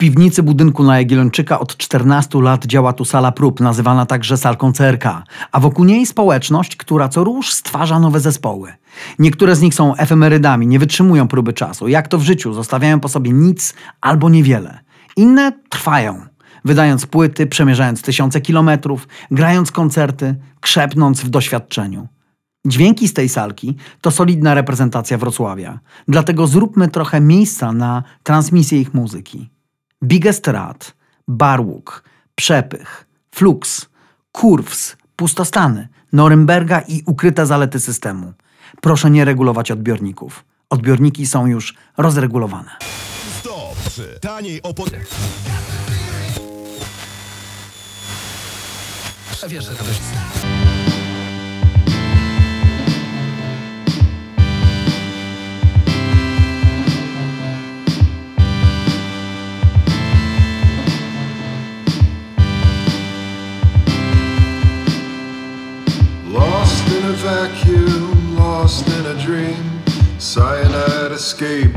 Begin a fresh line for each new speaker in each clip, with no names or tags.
piwnicy budynku na Jagiellończyka od 14 lat działa tu sala prób, nazywana także salką CRK, a wokół niej społeczność, która co róż stwarza nowe zespoły. Niektóre z nich są efemerydami, nie wytrzymują próby czasu. Jak to w życiu, zostawiają po sobie nic albo niewiele. Inne trwają, wydając płyty, przemierzając tysiące kilometrów, grając koncerty, krzepnąc w doświadczeniu. Dźwięki z tej salki to solidna reprezentacja Wrocławia, dlatego zróbmy trochę miejsca na transmisję ich muzyki. Biggest Rat, Barłuk, Przepych, Flux, Kurws, Pustostany, Norymberga i ukryte zalety systemu. Proszę nie regulować odbiorników. Odbiorniki są już rozregulowane.
Stop! Taniej o pod...
Wiesz, że to
vacuum, lost in a dream. Cyanide escape,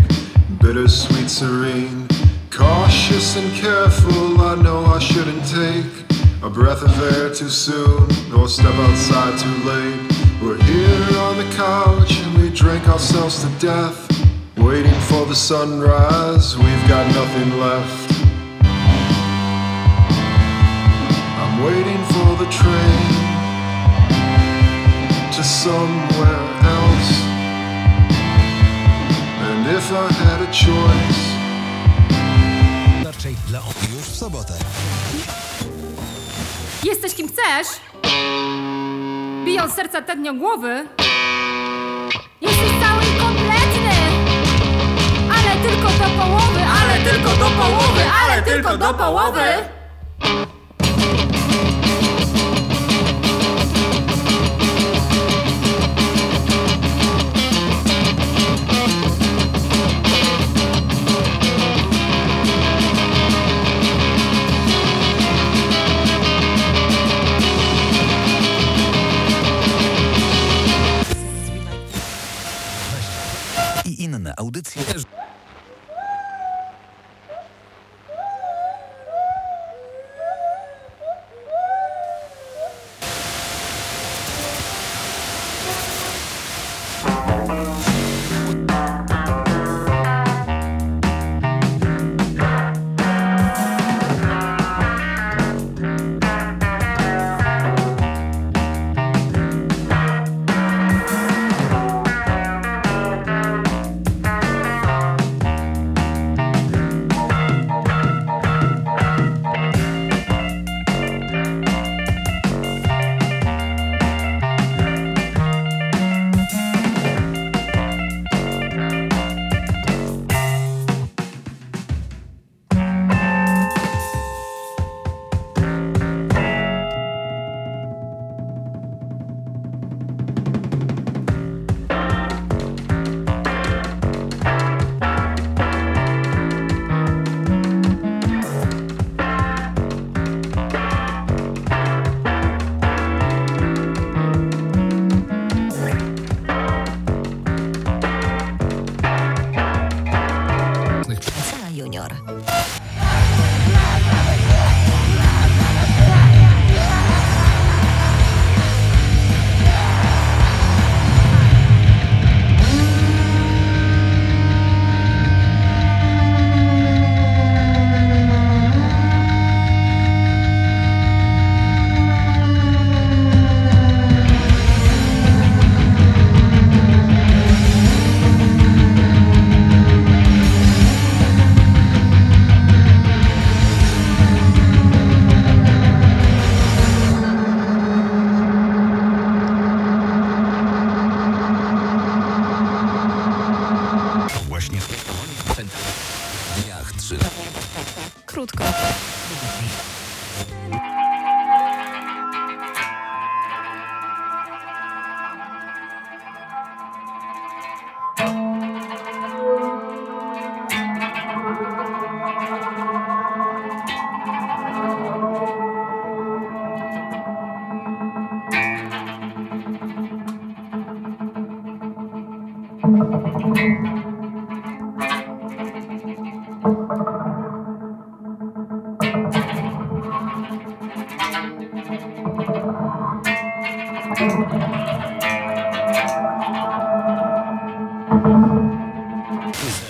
bittersweet serene. Cautious and careful, I know I shouldn't take a breath of air too soon or step outside too late. We're here on the couch and we drink ourselves to death. Waiting for the sunrise, we've got nothing left. Somewhere else. And if I had a choice,
Raczej dla.
Już w sobotę.
Jesteś kim chcesz? Biją serca tętnią głowy. Jesteś cały i kompletny. Ale tylko do połowy, ale tylko do połowy, ale tylko do połowy.
Za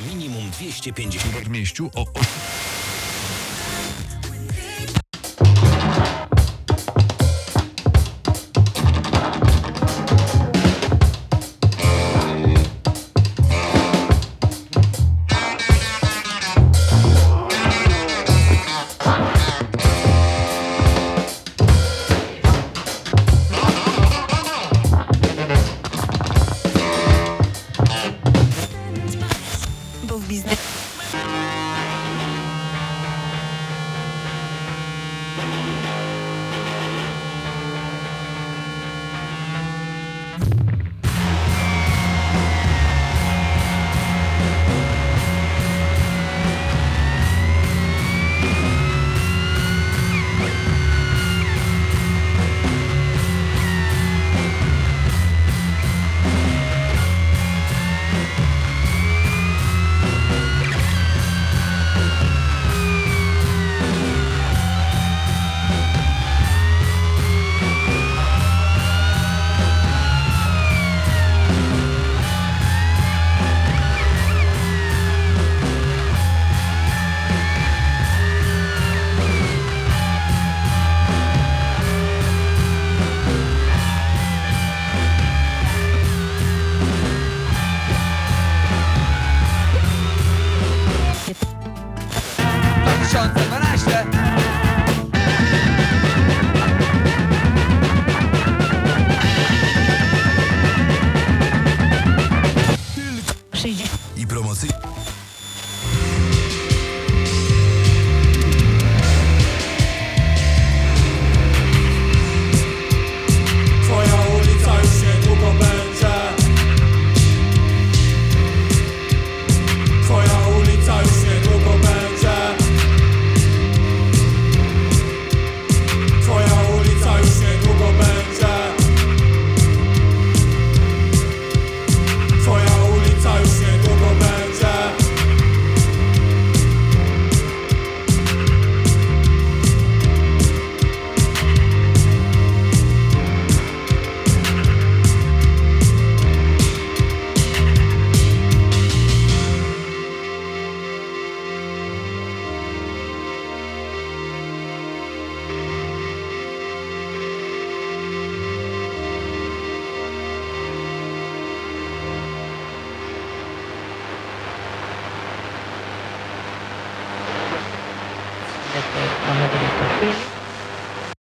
minimum 250
w mieściu o
8